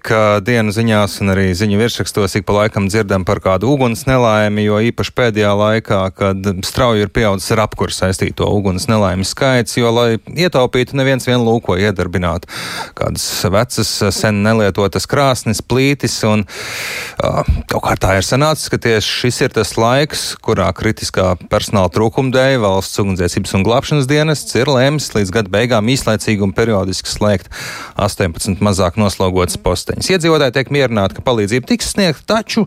ka dienu ziņās un arī ziņu virsrakstos ik pa laikam dzirdam par kādu uguns nelaimi, jo īpaši pēdējā laikā, kad strauji ir pieaudzis ar apkuru saistīto uguns nelaimi skaits, jo, lai ietaupītu, neviens vien lūko iedarbināt. Kādas vecas, sen nelietotas krāsnes, plītis, un uh, kaut kā tā ir sanācis, ka tieši šis ir tas laiks, kurā kritiskā personāla trūkuma dēļ valsts ugunsdzēsības un glābšanas dienests ir lēmis līdz gada beigām īslaicīgi un periodiski slēgt 18 mazāk noslogotas posteņas. Iedzīvotāji tiek mierināti, ka palīdzība tiks sniegta, taču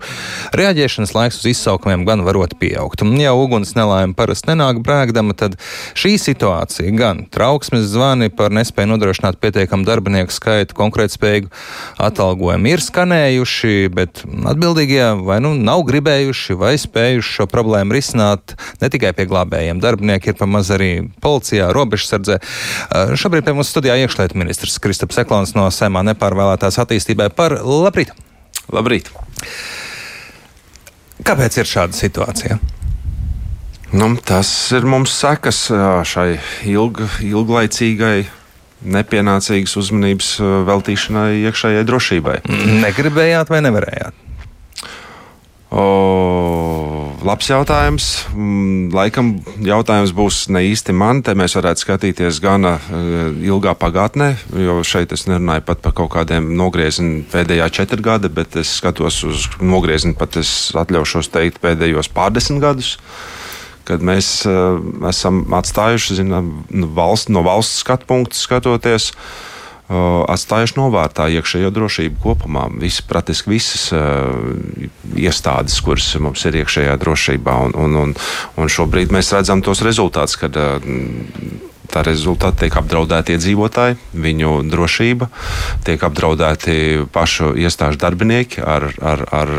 reaģēšanas laiks uz izsaukumiem gan varot pieaugt. Un, ja uguns nelaime parasti nenāk brēgdama, tad šī situācija gan trauksmes zvani par nespēju nodrošināt pietiekamu darbinieku skaitu, konkurētspējīgu atalgojumu ir skanējuši, bet atbildīgie vai nu nav gribējuši vai spējuši šo problēmu risināt ne tikai pie glābējiem. Darbinieki ir pamaz arī policijā, robežsardzē. Šobrīd pie mums studijā iekšlietu ministrs Kristaps Eklons no Sēmā nepārvēlētās attīstībai par labrīt. Labrīt! Kāpēc ir šāda situācija? Nu, tas ir mums sekas šai ilg, ilglaicīgai nepienācīgas uzmanības veltīšanai iekšējai drošībai. Negribējāt vai nevarējāt? O, labs jautājums. Mm, laikam jautājums būs ne īsti man. Te mēs varētu skatīties gana ilgā pagātnē, jo šeit es nerunāju pat par kaut kādiem nogriezieniem pēdējā četri gadi, bet es skatos uz nogriezienu pat es atļaušos teikt pēdējos pārdesmit gadus. Kad mēs uh, esam atstājuši zinām, valsts, no valsts skatu punktu skatoties, uh, atstājuši novārtā iekšējo drošību kopumā. Visi, praktiski visas uh, iestādes, kuras mums ir iekšējā drošībā, un, un, un, un šobrīd mēs redzam tos rezultātus, kad uh, tā rezultātā tiek apdraudēti iedzīvotāji, viņu drošība, tiek apdraudēti pašu iestāžu darbinieki ar, ar, ar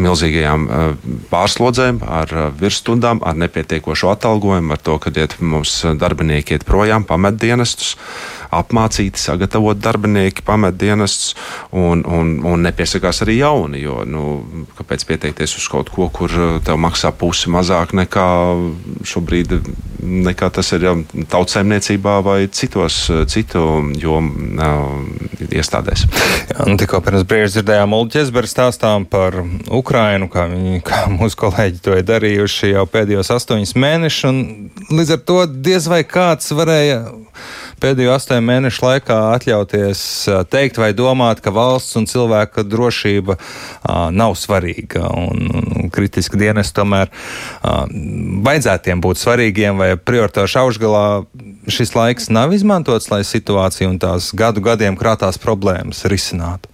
milzīgajām pārslodzēm, ar virsstundām, ar nepietiekošu atalgojumu, ar to, ka iet, mums darbinieki iet projām, pamet dienestus apmācīti, sagatavoti darbinieki, pamet dienestus un, un, un nepiesakās arī jauni. Jo, nu, kāpēc pieteikties uz kaut ko, kur uh, tev maksā pusi mazāk nekā šobrīd, nekā tas ir jau tautsēmniecībā vai citos, citu jomu uh, iestādēs? Jā, nu, tikko pirms brīža dzirdējām Ulu Česberu stāstām par Ukrainu, kā, viņi, kā mūsu kolēģi to ir darījuši jau pēdējos astoņus mēnešus. Līdz ar to diez vai kāds varēja pēdējo astoņu mēnešu laikā atļauties teikt vai domāt, ka valsts un cilvēka drošība nav svarīga un, kritiski dienas tomēr vajadzētiem būt svarīgiem vai prioritāšu augšgalā. Šis laiks nav izmantots, lai situāciju un tās gadu gadiem krātās problēmas risinātu.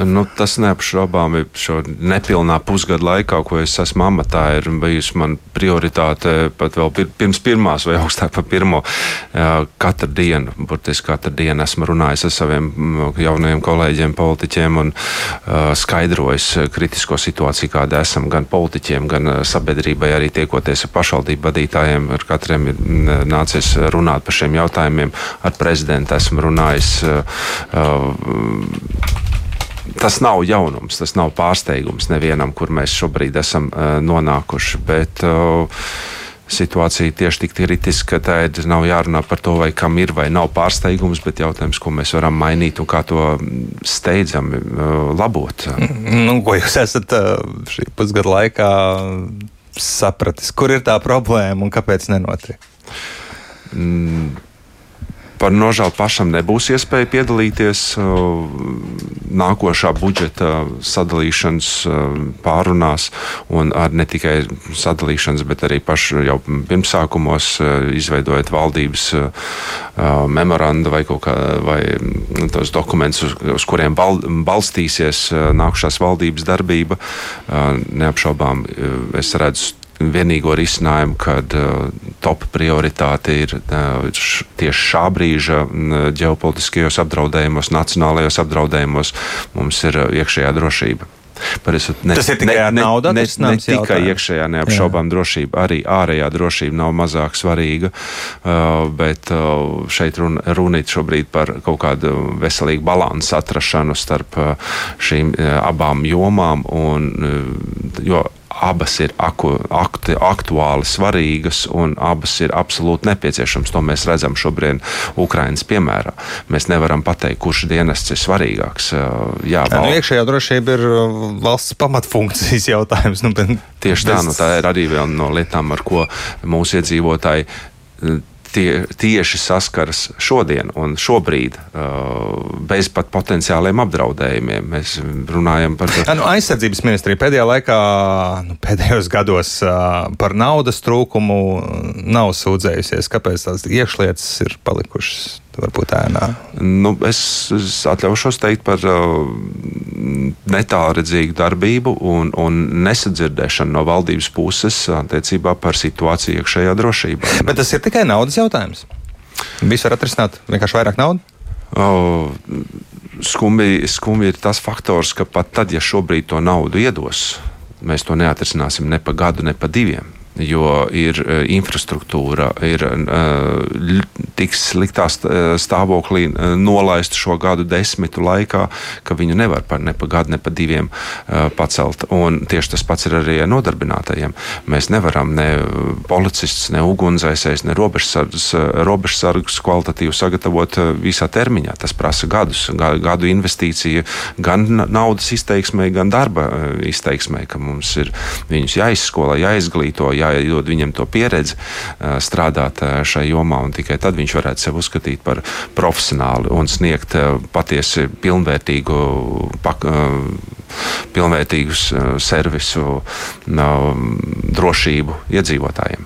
Nu, tas neapšaubām ir šo nepilnā pusgada laikā, ko es esmu amatā, ir bijusi man prioritāte pat vēl pirms pirmās vai augstāk par pirmo. Katru dienu, burtiski katru dienu esmu runājis ar saviem jaunajiem kolēģiem, politiķiem un skaidrojis kritisko situāciju, kāda esam gan politiķiem, gan sabiedrībai, arī tiekoties ar pašvaldību vadītājiem. Ar katriem ir nācies runāt par šiem jautājumiem. Ar prezidentu esmu runājis tas nav jaunums, tas nav pārsteigums nevienam, kur mēs šobrīd esam uh, nonākuši. Bet, uh, Situācija tieši tik kritiska, ka tā ir, nav jārunā par to, vai kam ir vai nav pārsteigums, bet jautājums, ko mēs varam mainīt un kā to steidzami uh, labot. Nu, ko jūs esat šī pusgada laikā sapratis? Kur ir tā problēma un kāpēc nenotiek? Mm Par nožēlu pašam nebūs iespēja piedalīties nākošā budžeta sadalīšanas pārunās, un ar ne tikai sadalīšanas, bet arī pašu jau pirmsākumos izveidojot valdības memorandu vai, kā, vai tos dokumentus, uz, uz kuriem bal, balstīsies nākušās valdības darbība. Neapšaubām es redzu vienīgo risinājumu, kad uh, top prioritāte ir uh, š, tieši šā brīža uh, ģeopolitiskajos apdraudējumos, nacionālajos apdraudējumos mums ir uh, iekšējā drošība. Ne, tas ir tikai ne, ne, nauda, ne, ne, ne tikai iekšējā neapšaubām Jā. drošība, arī ārējā drošība nav mazāk svarīga. Uh, bet uh, šeit runa, runīt šobrīd par kaut kādu veselīgu balansu atrašanu starp uh, šīm uh, abām jomām. Un, uh, jo abas ir aku, aktu, aktuāli svarīgas un abas ir absolūti nepieciešamas. To mēs redzam šobrīd Ukraiņas piemērā. Mēs nevaram pateikt, kurš dienests ir svarīgāks. Jā, val... nu, iekšējā drošība ir valsts pamatfunkcijas jautājums. Nu, bet... Tieši tā, nu, tā ir arī viena no lietām, ar ko mūsu iedzīvotāji tie, tieši saskaras šodien un šobrīd uh, bez pat potenciāliem apdraudējumiem. Mēs runājam par to. Nu, aizsardzības ministrija pēdējā laikā, nu, pēdējos gados uh, par naudas trūkumu nav sūdzējusies. Kāpēc tās iekšlietas ir palikušas varbūt ēnā? Nu, es, es atļaušos teikt par netālredzīgu darbību un, un nesadzirdēšanu no valdības puses attiecībā par situāciju iekšējā drošībā. Bet tas ir tikai naudas jautājums. Visu var atrisināt vienkārši vairāk naudas. Oh, skumji, skumji ir tas faktors, ka pat tad, ja šobrīd to naudu iedos, mēs to neatrisināsim ne pa gadu, ne pa diviem jo ir uh, infrastruktūra, ir uh, tik sliktā stāvoklī uh, nolaista šo gadu desmitu laikā, ka viņu nevar par ne pa gadu, ne pa diviem pacelt. Un tieši tas pats ir arī ar nodarbinātajiem. Mēs nevaram ne policistus, ne ugunsdzēsējus, ne robežsargus, robežsargus kvalitatīvi sagatavot visā termiņā. Tas prasa gadus, gadu investīciju gan naudas izteiksmē, gan darba izteiksmē, ka mums ir viņus jāizskola, jāizglīto, jāiedod viņam to pieredzi strādāt šai jomā, un tikai tad viņš varētu sevi uzskatīt par profesionāli un sniegt patiesi pilnvērtīgu, pak, pilnvērtīgu servisu drošību iedzīvotājiem.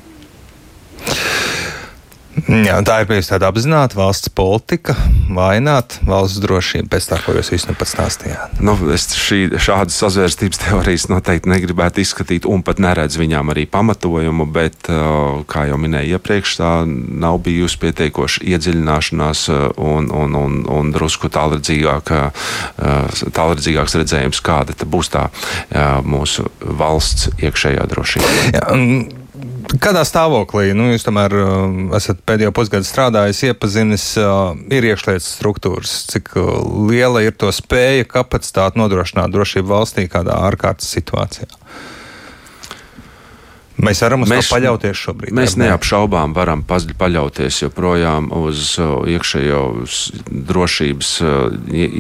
Jā, tā ir bijusi tāda apzināta valsts politika, vainot valsts drošību pēc tā, ko jūs visu nu pats stāstījāt. Nu, es šī, šādas sazvērstības teorijas noteikti negribētu izskatīt, un pat neredzu viņām arī pamatojumu, bet, uh, kā jau minēju iepriekš, tā nav bijusi pietiekoša iedziļināšanās uh, un, un, un, un drusku tālredzīgāk, uh, tālredzīgāks redzējums, kāda būs tā mūsu valsts iekšējā drošība. Jā, Kādā stāvoklī nu, jūs tomēr uh, esat pēdējo pusgadu strādājis, iepazinis, uh, ir iekšlietas struktūras, cik uh, liela ir to spēja, kapacitāte nodrošināt drošību valstī kādā ārkārtas situācijā? Mēs varam uz mēs, to paļauties šobrīd. Mēs neapšaubām varam paļauties joprojām uz iekšējo drošības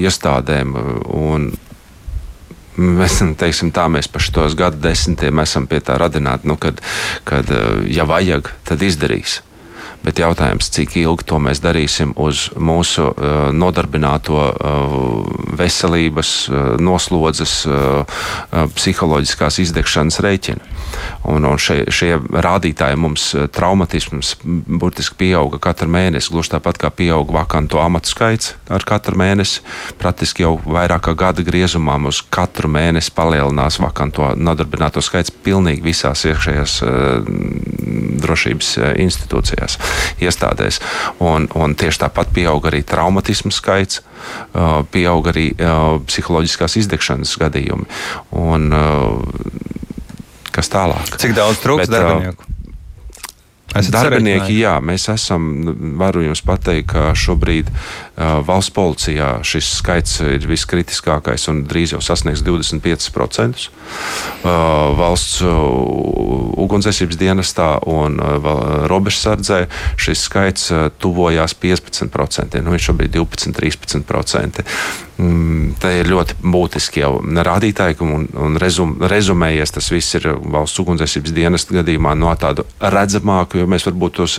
iestādēm un Mēs, teiksim, tā, mēs pa šos gadu desmitiem esam pie tā radināti, nu, kad, kad ja vajag, tad izdarīs. Bet jautājums, cik ilgi to mēs darīsim uz mūsu uh, nodarbināto uh, veselības, uh, noslodzes, uh, psiholoģiskās izdegšanas rēķina. Un, un šie, šie rādītāji mums traumatisms burtiski pieauga katru mēnesi, gluži tāpat kā pieauga vakantu amatu skaits ar katru mēnesi. Praktiski jau vairāk kā gada griezumā mums katru mēnesi palielinās vakanto nodarbināto skaits pilnīgi visās iekšējās drošības institūcijās iestādēs. Un, un tieši tāpat pieaug arī traumatismu skaits, pieaug arī psiholoģiskās izdegšanas gadījumi. Un, kas tālāk? Cik daudz trūks darbinieku? Darbinieki, jā, mēs esam, varu jums pateikt, ka šobrīd uh, valsts policijā šis skaits ir viskritiskākais un drīz jau sasniegs 25%. Uh, valsts uh, ugunsdzēsības dienestā un uh, robežsardzē šis skaits uh, tuvojās 15%. Nu, viņš šobrīd ir 12-13%. Mm, tā ir ļoti būtiski jau rādītāji, un, un rezum, rezumējies tas viss ir valsts ugunsdzēsības dienesta gadījumā no tādu redzamāku, jo mēs varbūt tos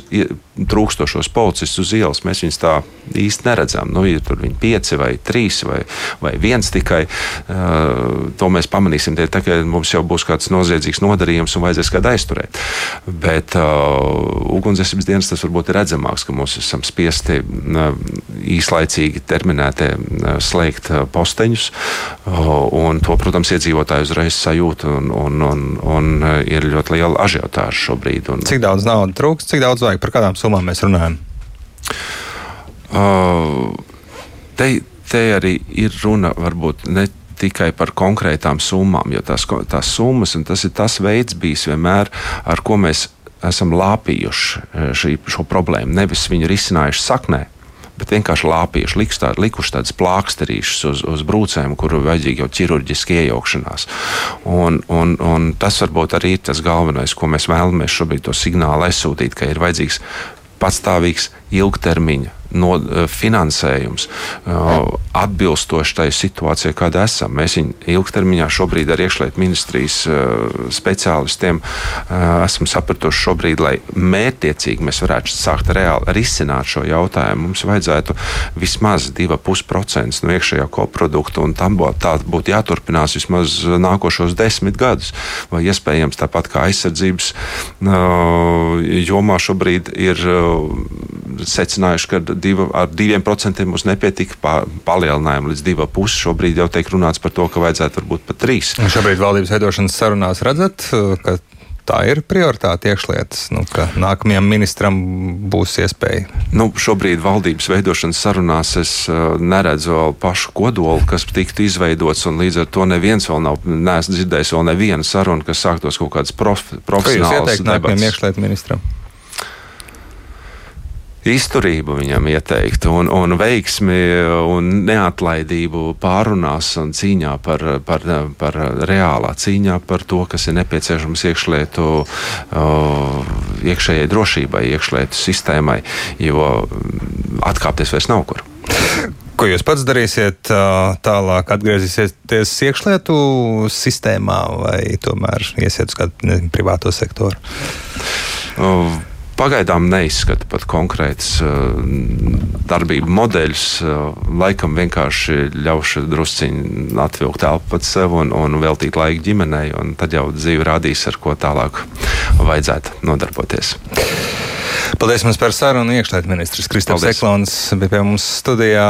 trūkstošos policistus uz ielas mēs viņus tā īsti neredzam. Nu, ir tur viņi pieci vai trīs vai, vai viens tikai. Uh, to mēs pamanīsim tie, tā, ka mums jau būs kāds noziedzīgs nodarījums un vajadzēs kādu aizturēt. Bet uh, ugunsdzēsības dienas tas varbūt ir redzamāks, ka mums esam spiesti uh, īslaicīgi terminētie uh, slēgt eh, posteņus. Un to, protams, iedzīvotāji uzreiz sajūt, un, un, un, un ir ļoti liela ažiotāža šobrīd. Un, cik daudz naudas trūks, cik daudz vajag, par kādām summām mēs runājam? Uh, te, te arī ir runa varbūt ne tikai par konkrētām summām, jo tās, tās summas un tas ir tas veids bijis vienmēr, ar ko mēs esam lāpījuši šī, šo problēmu. Nevis viņu risinājuši saknē, bet vienkārši lāpījuši, tā, likuši tādas plāksterīšas uz, uz brūcēm, kuru vajadzīga jau ķirurģiski iejaukšanās. Un, un, un tas varbūt arī ir tas galvenais, ko mēs vēlamies šobrīd to signālu aizsūtīt, ka ir vajadzīgs patstāvīgs ilgtermiņa no, eh, finansējums eh, atbilstoši tai situācijai, kāda esam. Mēs viņu ilgtermiņā šobrīd ar iekšlietu ministrijas eh, speciālistiem esam sapratuši šobrīd, lai mērķiecīgi mēs varētu sākt reāli risināt šo jautājumu. Mums vajadzētu vismaz 2,5% no iekšējā koprodukta, un tam būtu, jāturpinās vismaz nākošos desmit gadus. Vai iespējams tāpat kā aizsardzības jomā šobrīd ir secinājuši, ka diva, ar diviem procentiem mums nepietika pa, palielinājumu līdz divu pusi. Šobrīd jau tiek runāts par to, ka vajadzētu varbūt pat trīs. Un šobrīd valdības veidošanas sarunās redzat, ka tā ir prioritāte iekšlietas, nu, ka nākamajam ministram būs iespēja? Nu, šobrīd valdības veidošanas sarunās es uh, neredzu vēl pašu kodolu, kas tiktu izveidots, un līdz ar to neviens vēl nav, dzirdējis vēl nevienu sarunu, kas sāktos kaut kādas prof, profesionālas. Ko jūs ieteikt nākamajam iekšlietu ministram? Izturību viņam ieteikt, un, un veiksmi un neatlaidību pārunās un cīņā par, par, par reālā cīņā par to, kas ir nepieciešams iekšlietu, iekšējai drošībai, iekšlietu sistēmai, jo atkāpties vairs nav kur. Ko jūs pats darīsiet tālāk? Atgriezīsieties iekšlietu sistēmā vai tomēr iesiet uz kādu ne, privāto sektoru? Uh, Pagaidām neizskata pat konkrēts uh, darbību modeļus. Uh, laikam vienkārši ļaušu drusciņi atvilkt elpu pat sev un, un veltīt laiku ģimenei, un tad jau dzīve rādīs, ar ko tālāk vajadzētu nodarboties. Paldies mums par sarunu. Iekšlietu ministrs Kristofers Eklons bija pie mums studijā.